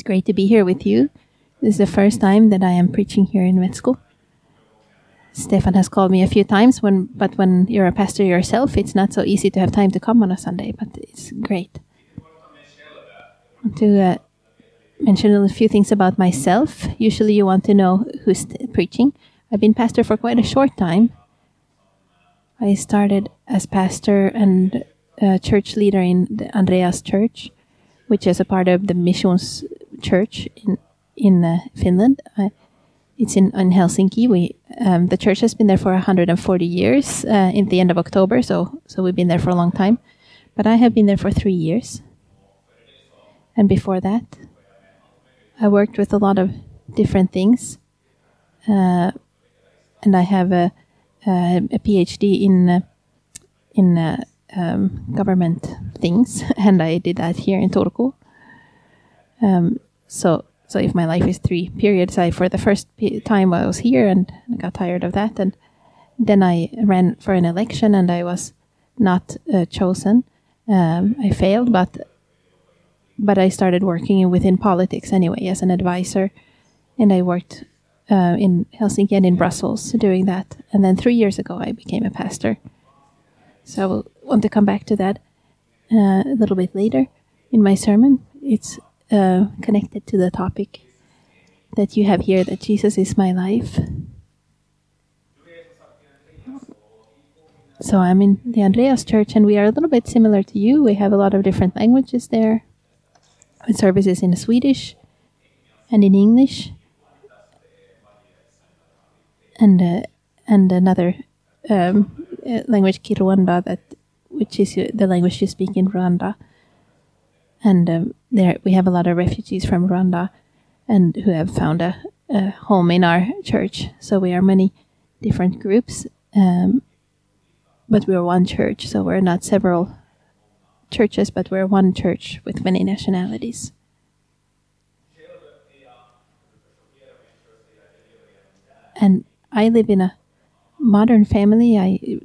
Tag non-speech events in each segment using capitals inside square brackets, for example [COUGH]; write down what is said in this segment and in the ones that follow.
It's great to be here with you. This is the first time that I am preaching here in Metsku. Stefan has called me a few times, when, but when you're a pastor yourself, it's not so easy to have time to come on a Sunday, but it's great. To uh, mention a few things about myself. Usually, you want to know who's preaching. I've been pastor for quite a short time. I started as pastor and uh, church leader in Andreas Church, which is a part of the Missions Church in in uh, Finland. Uh, it's in, in Helsinki. We um, the church has been there for 140 years. Uh, in the end of October, so so we've been there for a long time. But I have been there for three years, and before that, I worked with a lot of different things, uh, and I have a a, a PhD in uh, in uh, um, government things, [LAUGHS] and I did that here in Turku. Um, so so if my life is three periods, I for the first time I was here and got tired of that, and then I ran for an election and I was not uh, chosen. Um, I failed, but but I started working within politics anyway as an advisor, and I worked uh, in Helsinki and in Brussels doing that. And then three years ago, I became a pastor. So I will want to come back to that uh, a little bit later in my sermon. It's uh, connected to the topic that you have here that Jesus is my life. So I'm in the Andreas Church, and we are a little bit similar to you. We have a lot of different languages there. with Services in Swedish and in English, and uh, and another um, uh, language Kinyarwanda that which is the language you speak in Rwanda and um, there we have a lot of refugees from Rwanda, and who have found a, a home in our church. So we are many different groups, um, but we're one church. So we're not several churches, but we're one church with many nationalities. And I live in a modern family. I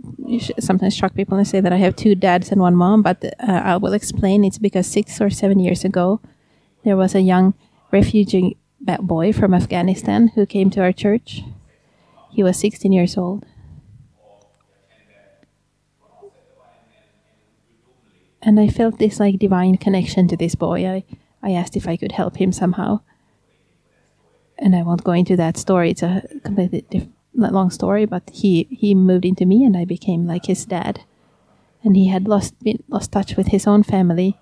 sometimes shock people and say that I have two dads and one mom, but uh, I will explain. It's because six or seven years ago, there was a young refugee boy from Afghanistan who came to our church. He was 16 years old. And I felt this like divine connection to this boy. I, I asked if I could help him somehow. And I won't go into that story. It's a completely different long story, but he he moved into me, and I became like his dad. And he had lost been, lost touch with his own family.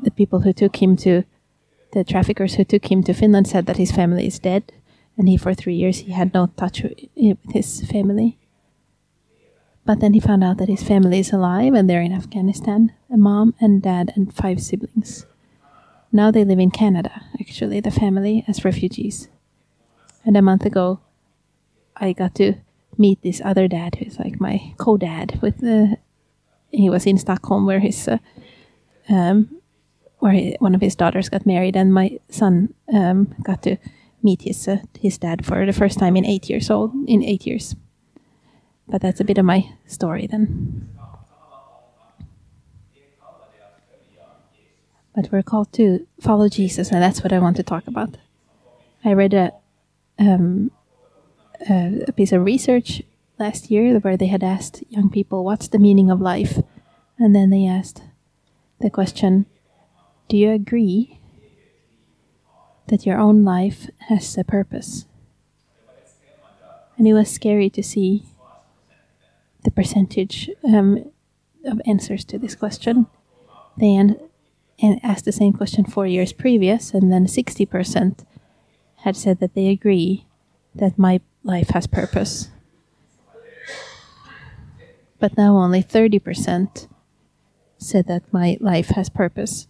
The people who took him to, the traffickers who took him to Finland said that his family is dead, and he for three years he had no touch with his family. But then he found out that his family is alive and they're in Afghanistan, a mom and dad and five siblings. Now they live in Canada, actually, the family as refugees. And a month ago, I got to meet this other dad who's like my co-dad with the he was in Stockholm where his uh, um, where he, one of his daughters got married and my son um, got to meet his uh, his dad for the first time in 8 years old in 8 years. But that's a bit of my story then. But we're called to follow Jesus and that's what I want to talk about. I read a um, a piece of research last year where they had asked young people, What's the meaning of life? And then they asked the question, Do you agree that your own life has a purpose? And it was scary to see the percentage um, of answers to this question. They an- asked the same question four years previous, and then 60% had said that they agree that my life has purpose. But now only 30% said that my life has purpose.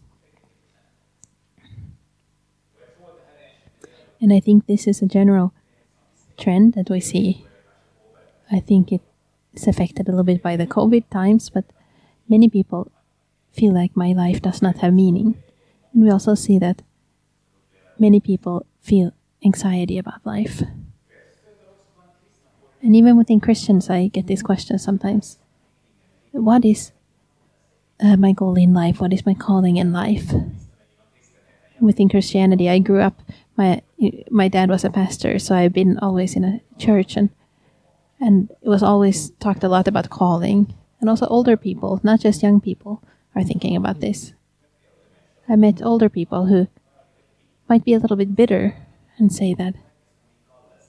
And I think this is a general trend that we see. I think it's affected a little bit by the COVID times, but many people feel like my life does not have meaning. And we also see that many people feel anxiety about life. And even within Christians, I get these questions sometimes. What is uh, my goal in life? What is my calling in life? within Christianity. I grew up. My my dad was a pastor, so I've been always in a church, and and it was always talked a lot about calling, and also older people, not just young people, are thinking about this. I met older people who might be a little bit bitter and say that,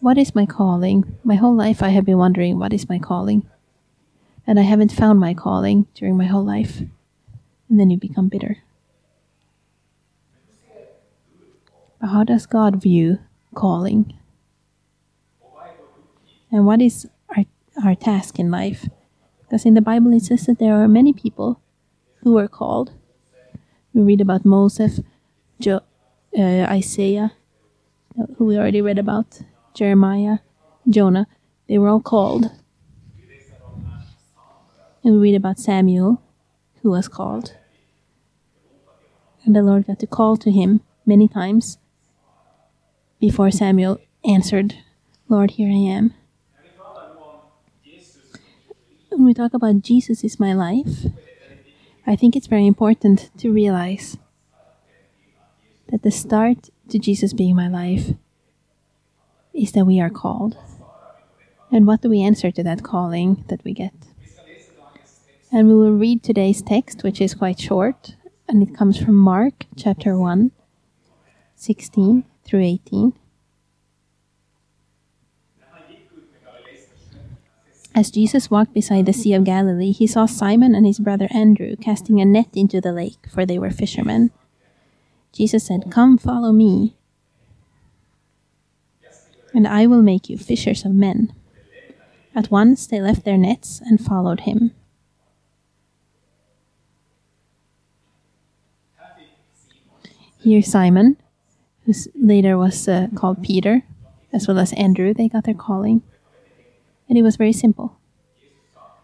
"What is my calling? My whole life I have been wondering what is my calling, and I haven't found my calling during my whole life." And then you become bitter. But how does God view calling? And what is our, our task in life? Because in the Bible it says that there are many people who were called. We read about Moses, jo- uh, Isaiah, who we already read about, Jeremiah, Jonah. They were all called. And we read about Samuel, who was called. And the Lord got to call to him many times before Samuel answered, Lord, here I am. When we talk about Jesus is my life, I think it's very important to realize that the start to Jesus being my life is that we are called. And what do we answer to that calling that we get? And we will read today's text, which is quite short, and it comes from Mark chapter 1, 16 through 18. As Jesus walked beside the Sea of Galilee, he saw Simon and his brother Andrew casting a net into the lake, for they were fishermen. Jesus said, Come, follow me, and I will make you fishers of men. At once they left their nets and followed him. Here, Simon, who later was uh, called Peter, as well as Andrew, they got their calling. And it was very simple.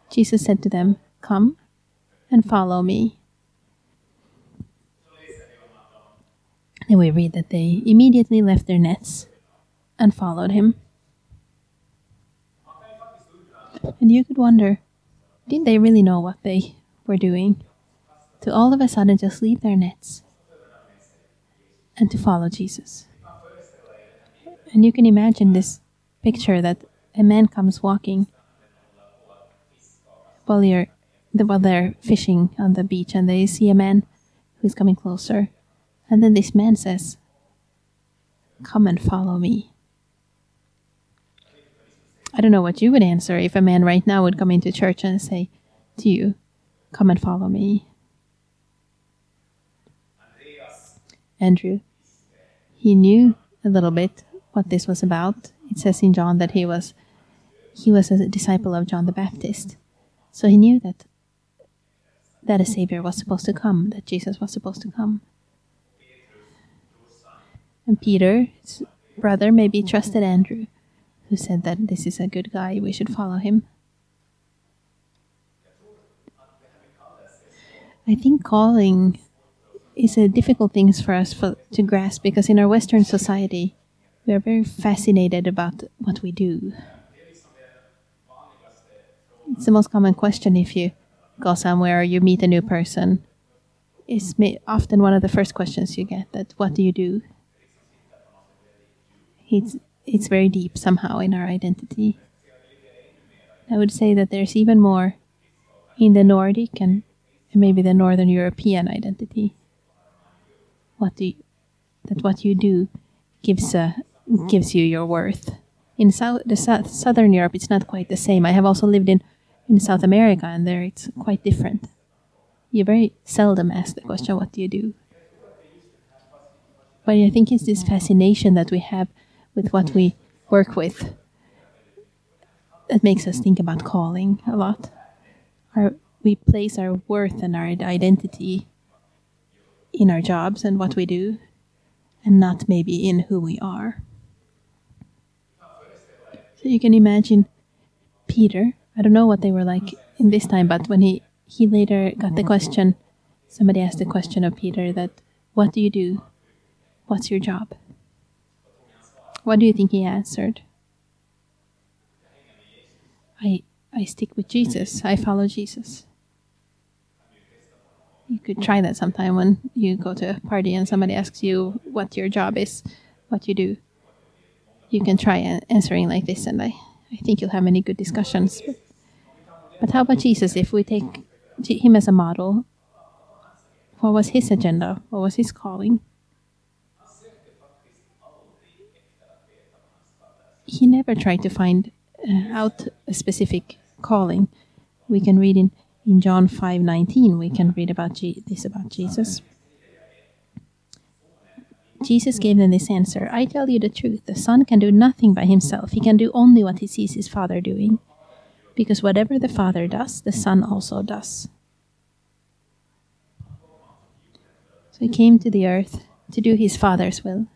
Jesus said to them, Come and follow me. And we read that they immediately left their nets and followed him. And you could wonder, did they really know what they were doing? To all of a sudden just leave their nets and to follow Jesus. And you can imagine this picture that a man comes walking while you're while they're fishing on the beach and they see a man who's coming closer and then this man says come and follow me i don't know what you would answer if a man right now would come into church and say to you come and follow me andrew he knew a little bit what this was about it says in john that he was he was a disciple of John the Baptist. So he knew that that a savior was supposed to come, that Jesus was supposed to come. And Peter's brother maybe trusted Andrew, who said that this is a good guy, we should follow him. I think calling is a difficult thing for us for, to grasp because in our Western society, we are very fascinated about what we do. It's the most common question if you go somewhere or you meet a new person. It's often one of the first questions you get that what do you do? It's it's very deep somehow in our identity. I would say that there's even more in the Nordic and maybe the Northern European identity. What do you, that what you do gives a, gives you your worth. In South the South, Southern Europe, it's not quite the same. I have also lived in in South America, and there it's quite different. You very seldom ask the question, What do you do? But I think it's this fascination that we have with what we work with that makes us think about calling a lot. Our, we place our worth and our identity in our jobs and what we do, and not maybe in who we are. So you can imagine Peter I don't know what they were like in this time, but when he he later got the question, somebody asked the question of Peter that, "What do you do? What's your job?" What do you think he answered? I I stick with Jesus. I follow Jesus. You could try that sometime when you go to a party and somebody asks you what your job is, what you do. You can try answering like this, and I, I think you'll have many good discussions. But, but how about Jesus? If we take him as a model, what was his agenda? What was his calling? He never tried to find uh, out a specific calling. We can read in, in John 5:19 we can read about G- this about Jesus. Jesus gave them this answer I tell you the truth, the Son can do nothing by himself. He can do only what he sees his Father doing. Because whatever the Father does, the Son also does. So he came to the earth to do his Father's will.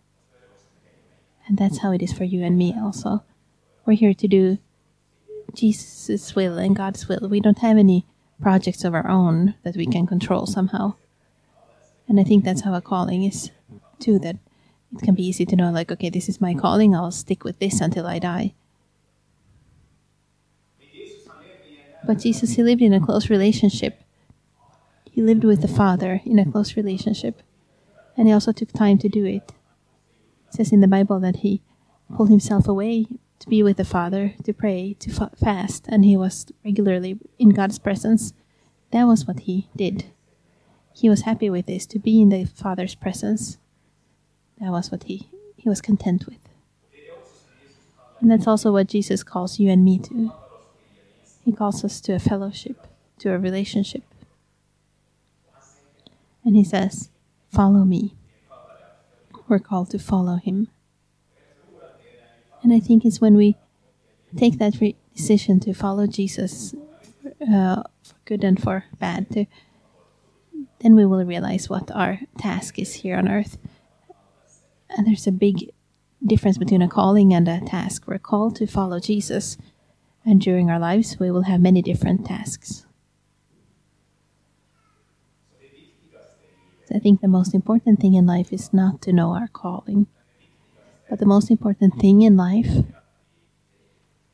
And that's how it is for you and me also. We're here to do Jesus' will and God's will. We don't have any projects of our own that we can control somehow. And I think that's how a calling is too, that it can be easy to know, like, okay, this is my calling, I'll stick with this until I die. But Jesus, he lived in a close relationship. He lived with the Father in a close relationship. And he also took time to do it. Says in the Bible that he pulled himself away to be with the Father, to pray, to fa- fast, and he was regularly in God's presence. That was what he did. He was happy with this, to be in the Father's presence. That was what he, he was content with. And that's also what Jesus calls you and me to. He calls us to a fellowship, to a relationship. And he says, Follow me. We're called to follow him. And I think it's when we take that decision to follow Jesus uh, for good and for bad, to, then we will realize what our task is here on earth. And there's a big difference between a calling and a task. We're called to follow Jesus, and during our lives, we will have many different tasks. I think the most important thing in life is not to know our calling but the most important thing in life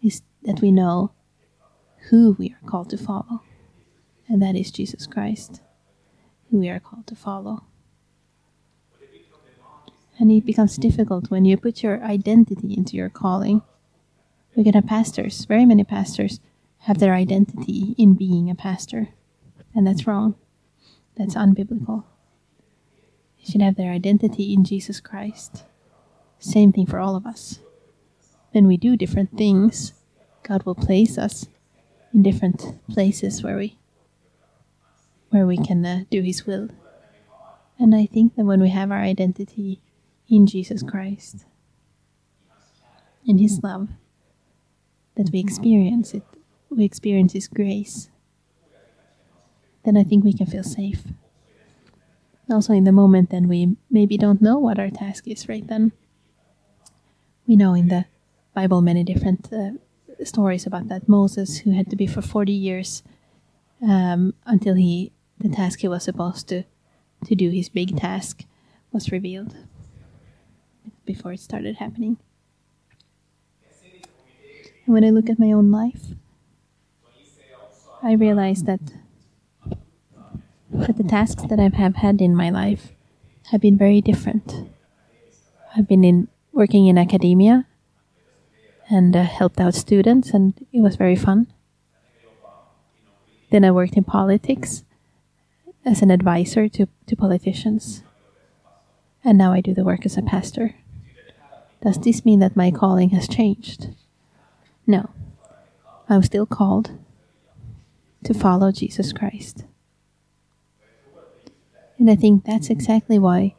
is that we know who we are called to follow, and that is Jesus Christ, who we are called to follow. And it becomes difficult when you put your identity into your calling. We can have pastors, very many pastors have their identity in being a pastor, and that's wrong. That's unbiblical. Should have their identity in Jesus Christ. Same thing for all of us. When we do different things, God will place us in different places where we where we can uh, do His will. And I think that when we have our identity in Jesus Christ, in His love, that we experience it, we experience His grace, then I think we can feel safe. Also, in the moment, then we maybe don't know what our task is right then we know in the Bible many different uh, stories about that. Moses, who had to be for 40 years um, until he the task he was supposed to to do, his big task, was revealed before it started happening. And when I look at my own life, I realize that that the tasks that I have had in my life have been very different. I've been in working in academia and uh, helped out students, and it was very fun. Then I worked in politics as an advisor to, to politicians. And now I do the work as a pastor. Does this mean that my calling has changed? No. I'm still called to follow Jesus Christ. And I think that's exactly why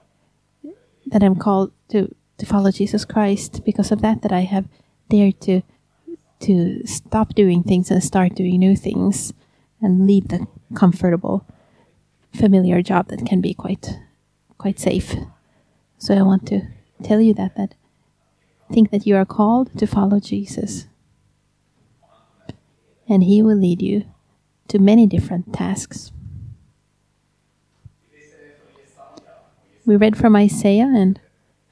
that I'm called to to follow Jesus Christ because of that that I have dared to to stop doing things and start doing new things and leave the comfortable familiar job that can be quite quite safe. So I want to tell you that that think that you are called to follow Jesus. And he will lead you to many different tasks. We read from Isaiah and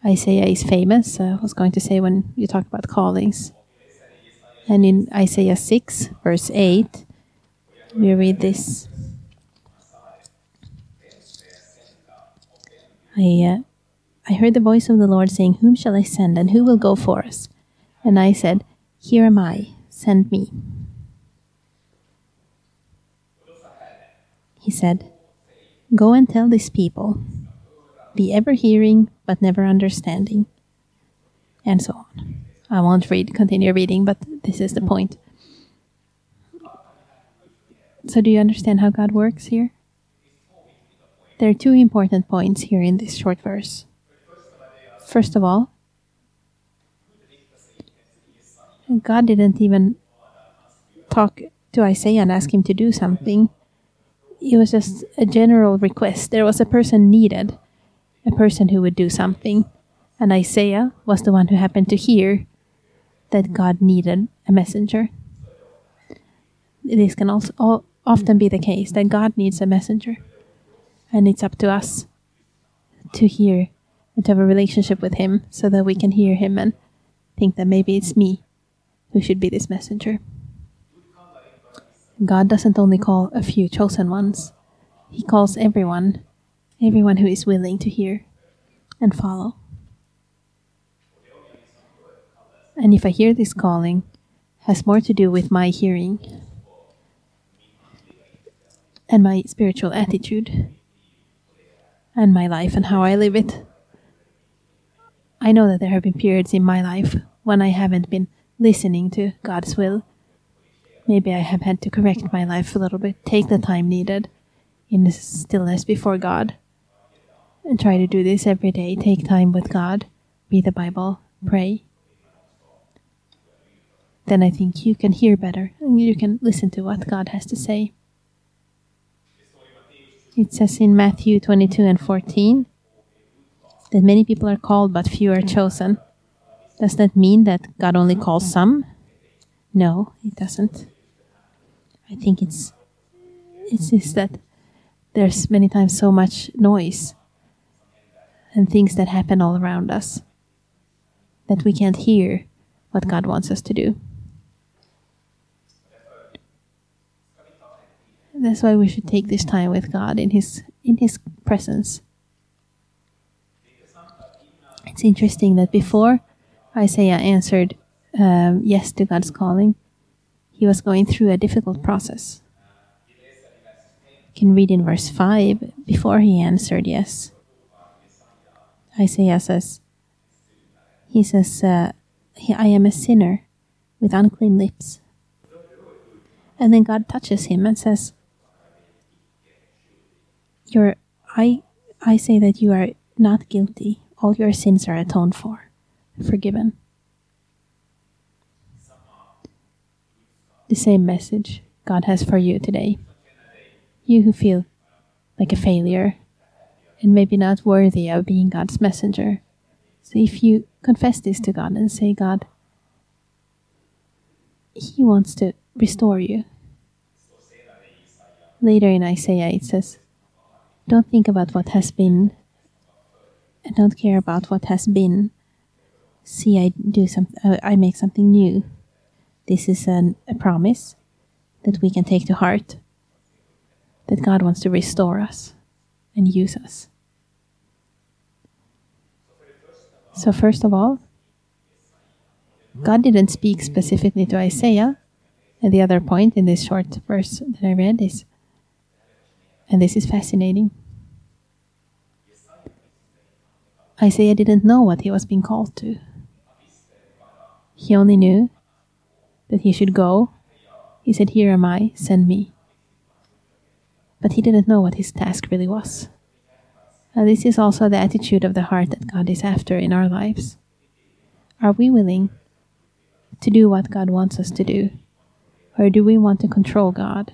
Isaiah is famous. Uh, I was going to say when you talk about callings. And in Isaiah 6, verse 8, we read this I, uh, I heard the voice of the Lord saying, Whom shall I send, and who will go for us? And I said, Here am I, send me. He said, Go and tell this people, be ever hearing, but never understanding. And so on. I won't read, continue reading, but this is the point. So, do you understand how God works here? There are two important points here in this short verse. First of all, God didn't even talk to Isaiah and ask him to do something. It was just a general request. There was a person needed, a person who would do something. And Isaiah was the one who happened to hear that God needed a messenger. This can also often be the case that God needs a messenger. And it's up to us to hear and to have a relationship with Him so that we can hear Him and think that maybe it's me who should be this messenger. God doesn't only call a few chosen ones, He calls everyone, everyone who is willing to hear and follow. And if I hear this calling, has more to do with my hearing and my spiritual attitude and my life and how I live it. I know that there have been periods in my life when I haven't been listening to God's will. Maybe I have had to correct my life a little bit, take the time needed in the stillness before God, and try to do this every day. Take time with God, read the Bible, pray. Then I think you can hear better and you can listen to what God has to say. It says in Matthew 22 and 14 that many people are called, but few are chosen. Does that mean that God only calls some? No, it doesn't. I think it's it's just that there's many times so much noise and things that happen all around us that we can't hear what God wants us to do. That's why we should take this time with God in His in His presence. It's interesting that before Isaiah answered um, yes to God's calling, he was going through a difficult process. You can read in verse 5 before he answered yes. Isaiah says, He says, uh, I am a sinner with unclean lips. And then God touches him and says, you're, I, I say that you are not guilty. All your sins are atoned for, forgiven. The same message God has for you today. You who feel like a failure and maybe not worthy of being God's messenger. So if you confess this to God and say, God, He wants to restore you. Later in Isaiah it says, don't think about what has been and don't care about what has been. See, I do some, uh, I make something new. This is an, a promise that we can take to heart. That God wants to restore us and use us. So, first of all, God didn't speak specifically to Isaiah. And the other point in this short verse that I read is and this is fascinating. Isaiah didn't know what he was being called to. He only knew that he should go. He said, Here am I, send me. But he didn't know what his task really was. This is also the attitude of the heart that God is after in our lives. Are we willing to do what God wants us to do? Or do we want to control God?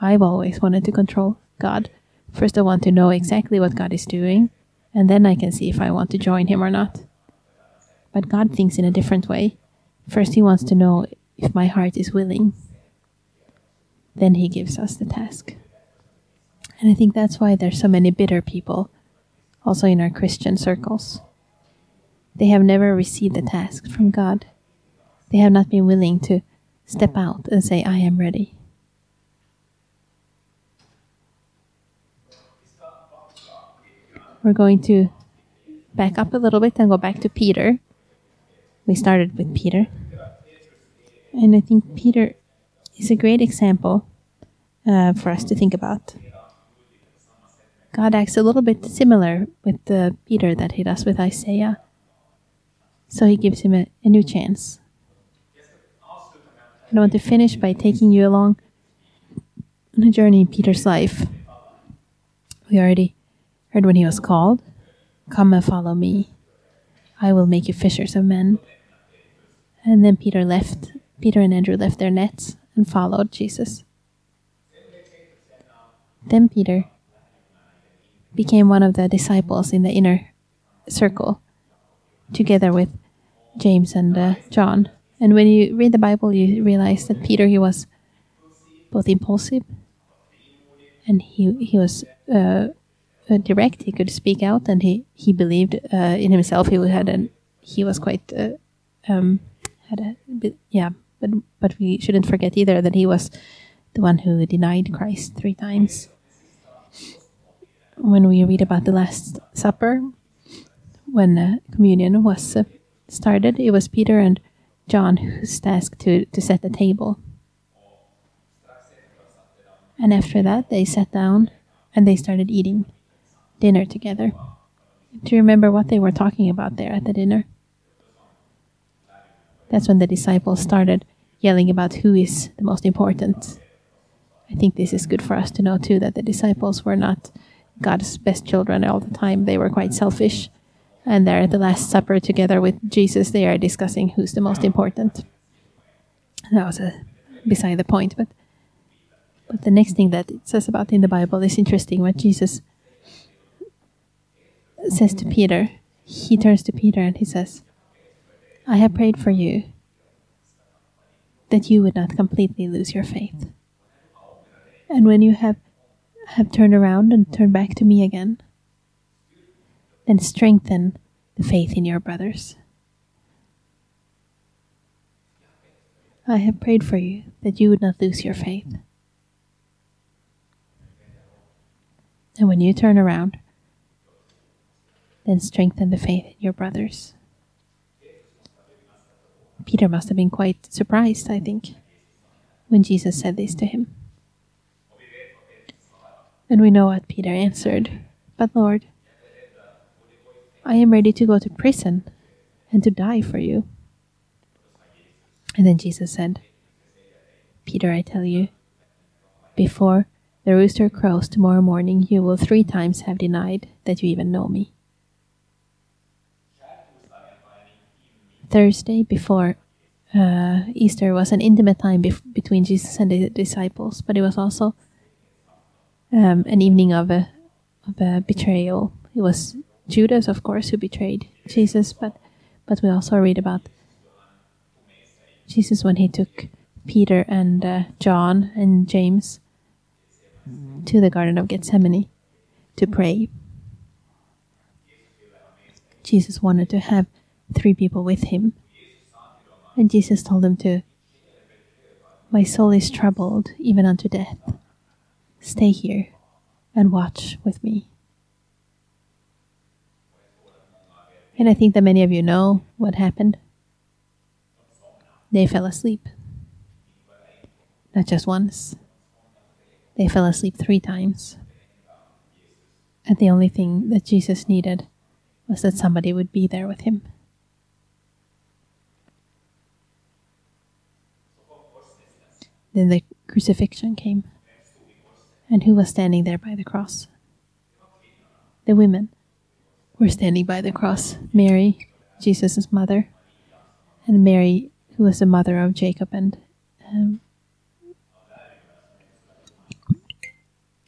I've always wanted to control God. First, I want to know exactly what God is doing, and then I can see if I want to join Him or not. But God thinks in a different way. First, He wants to know if my heart is willing. Then He gives us the task. And I think that's why there's so many bitter people, also in our Christian circles. They have never received the task from God. They have not been willing to step out and say, I am ready. we're going to back up a little bit and go back to Peter. We started with Peter. And I think Peter is a great example uh, for us to think about. God acts a little bit similar with the Peter that he does with Isaiah. So he gives him a, a new chance. I want to finish by taking you along on a journey in Peter's life. We already heard when he was called, Come and follow me. I will make you fishers of men. And then Peter left, Peter and Andrew left their nets and followed Jesus. Then Peter became one of the disciples in the inner circle, together with James and uh, John. And when you read the Bible, you realize that Peter he was both impulsive and he he was uh, direct. He could speak out, and he he believed uh, in himself. He had an he was quite uh, um, had a yeah. But but we shouldn't forget either that he was the one who denied Christ three times when we read about the Last Supper, when uh, communion was uh, started, it was Peter and John whose task to, to set the table. And after that, they sat down and they started eating dinner together. Do you remember what they were talking about there at the dinner? That's when the disciples started yelling about who is the most important. I think this is good for us to know too that the disciples were not God's best children all the time. They were quite selfish. And they're at the Last Supper together with Jesus. They are discussing who's the most important. That was a, beside the point. But, but the next thing that it says about in the Bible is interesting. What Jesus says to Peter, he turns to Peter and he says, I have prayed for you that you would not completely lose your faith. And when you have have turned around and turned back to me again, then strengthen the faith in your brothers. I have prayed for you that you would not lose your faith. And when you turn around, then strengthen the faith in your brothers. Peter must have been quite surprised, I think, when Jesus said this to him. And we know what Peter answered But Lord, I am ready to go to prison and to die for you. And then Jesus said, Peter, I tell you, before the rooster crows tomorrow morning, you will three times have denied that you even know me. Thursday before uh, Easter was an intimate time bef- between Jesus and the disciples, but it was also um, an evening of a of a betrayal. It was Judas, of course, who betrayed Jesus, but but we also read about Jesus when he took Peter and uh, John and James to the Garden of Gethsemane to pray. Jesus wanted to have three people with him. And Jesus told them to, My soul is troubled even unto death. Stay here and watch with me. And I think that many of you know what happened. They fell asleep. Not just once, they fell asleep three times. And the only thing that Jesus needed was that somebody would be there with him. Then the crucifixion came. And who was standing there by the cross? The women were standing by the cross Mary, Jesus' mother, and Mary, who was the mother of Jacob and um,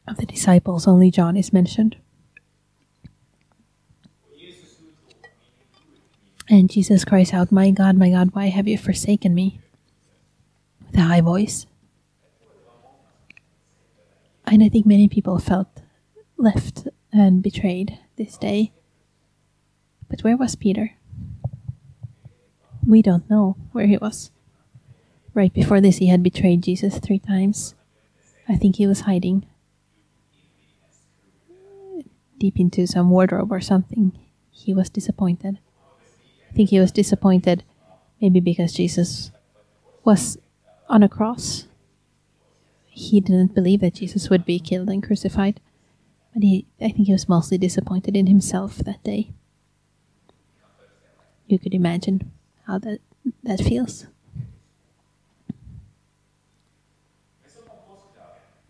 of the disciples, only John is mentioned. And Jesus cries out, My God, my God, why have you forsaken me? With a high voice. And I think many people felt left and betrayed this day. But where was Peter? We don't know where he was. Right before this, he had betrayed Jesus three times. I think he was hiding. deep into some wardrobe or something, he was disappointed. I think he was disappointed maybe because Jesus was on a cross. He didn't believe that Jesus would be killed and crucified. But he, I think he was mostly disappointed in himself that day. You could imagine how that, that feels.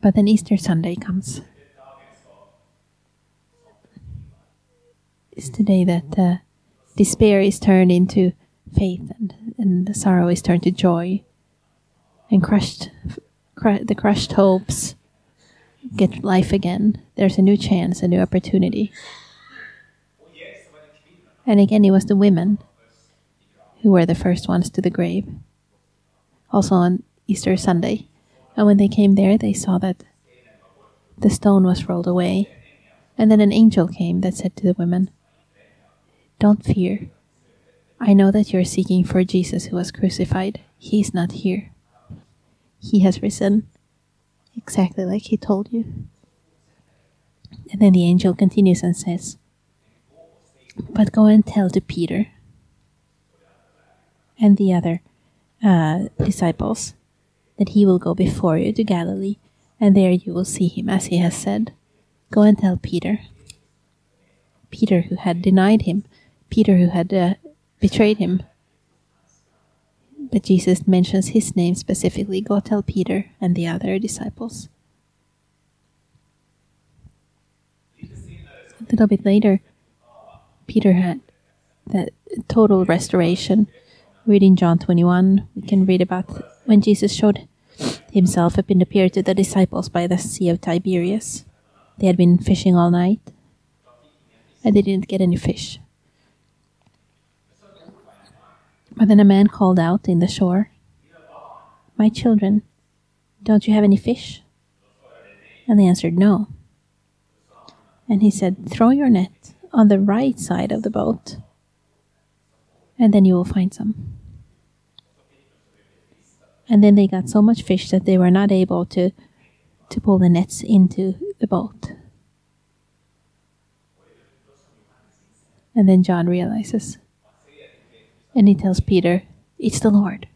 But then Easter Sunday comes. It's the day that uh, despair is turned into faith and, and the sorrow is turned to joy and crushed cr- the crushed hopes get life again there's a new chance a new opportunity and again it was the women who were the first ones to the grave also on easter sunday and when they came there, they saw that the stone was rolled away. And then an angel came that said to the women, Don't fear. I know that you're seeking for Jesus who was crucified. He's not here. He has risen, exactly like he told you. And then the angel continues and says, But go and tell to Peter and the other uh, disciples that he will go before you to Galilee, and there you will see him, as he has said. Go and tell Peter. Peter, who had denied him, Peter, who had uh, betrayed him. But Jesus mentions his name specifically. Go tell Peter and the other disciples. A little bit later, Peter had that total restoration. Reading John 21, we can read about when Jesus showed himself up and appeared to the disciples by the Sea of Tiberias. They had been fishing all night, and they didn't get any fish. But then a man called out in the shore, My children, don't you have any fish? And they answered, No. And he said, Throw your net on the right side of the boat, and then you will find some. And then they got so much fish that they were not able to to pull the nets into the boat. And then John realizes. And he tells Peter, It's the Lord.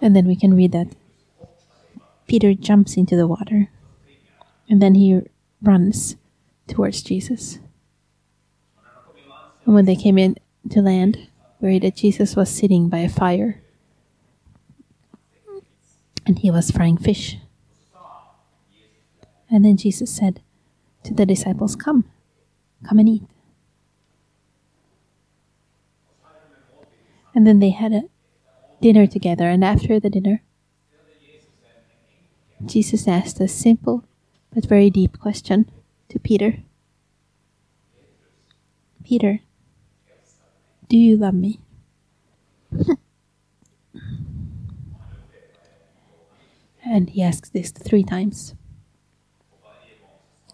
And then we can read that Peter jumps into the water. And then he runs towards Jesus. And when they came in to land, we read that Jesus was sitting by a fire and he was frying fish. And then Jesus said to the disciples, Come, come and eat. And then they had a dinner together, and after the dinner, Jesus asked a simple but very deep question to Peter Peter, do you love me? [LAUGHS] And he asks this three times.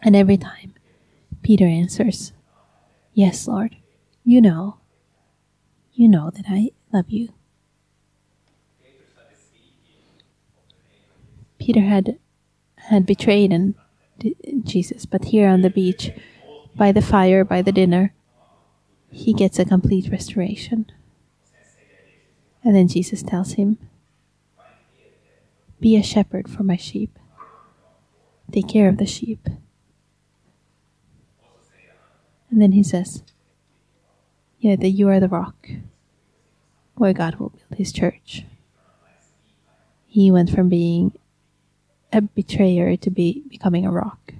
And every time, Peter answers, Yes, Lord, you know, you know that I love you. Peter had had betrayed and Jesus, but here on the beach, by the fire, by the dinner, he gets a complete restoration. And then Jesus tells him, be a shepherd for my sheep. Take care of the sheep. And then he says, Yeah, that you are the rock where God will build his church. He went from being a betrayer to be becoming a rock.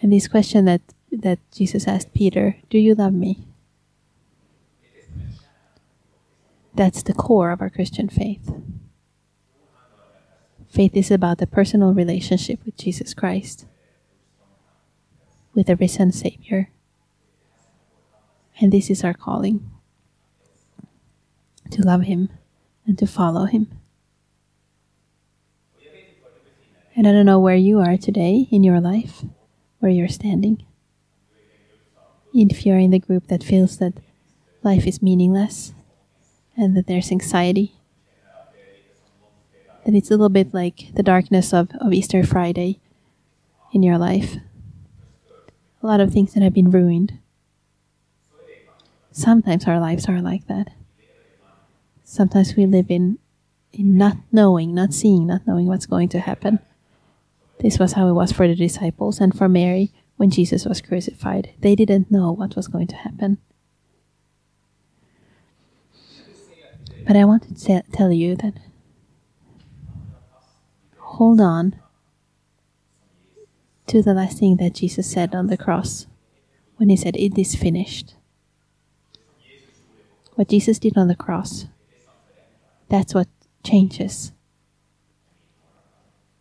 And this question that, that Jesus asked Peter, Do you love me? That's the core of our Christian faith. Faith is about the personal relationship with Jesus Christ, with the risen Savior. And this is our calling to love Him and to follow Him. And I don't know where you are today in your life, where you're standing. If you're in the group that feels that life is meaningless, and that there's anxiety. That it's a little bit like the darkness of, of Easter Friday in your life. A lot of things that have been ruined. Sometimes our lives are like that. Sometimes we live in, in not knowing, not seeing, not knowing what's going to happen. This was how it was for the disciples and for Mary when Jesus was crucified. They didn't know what was going to happen. But I want to tell you that hold on to the last thing that Jesus said on the cross when he said, It is finished. What Jesus did on the cross, that's what changes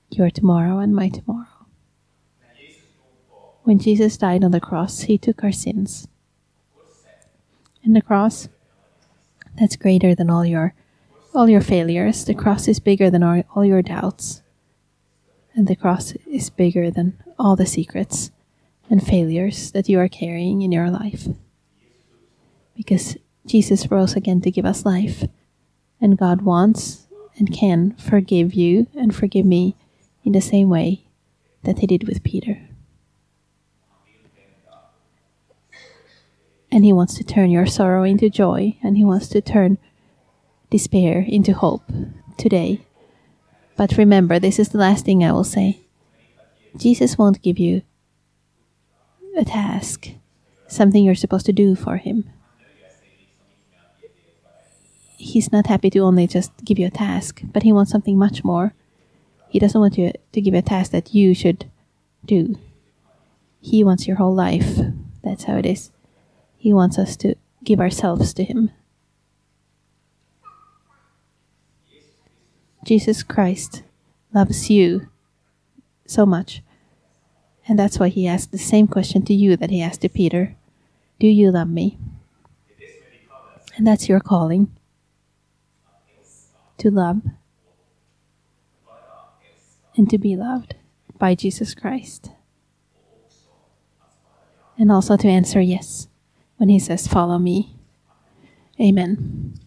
your tomorrow and my tomorrow. When Jesus died on the cross, he took our sins. And the cross, that's greater than all your all your failures. The cross is bigger than all, all your doubts. And the cross is bigger than all the secrets and failures that you are carrying in your life. Because Jesus rose again to give us life, and God wants and can forgive you and forgive me in the same way that He did with Peter. And He wants to turn your sorrow into joy, and He wants to turn despair into hope today. But remember, this is the last thing I will say. Jesus won't give you a task, something you're supposed to do for Him. He's not happy to only just give you a task, but He wants something much more. He doesn't want you to give a task that you should do. He wants your whole life. That's how it is. He wants us to give ourselves to Him. Jesus Christ loves you so much. And that's why he asked the same question to you that he asked to Peter Do you love me? And that's your calling to love and to be loved by Jesus Christ. And also to answer yes when he says, Follow me. Amen.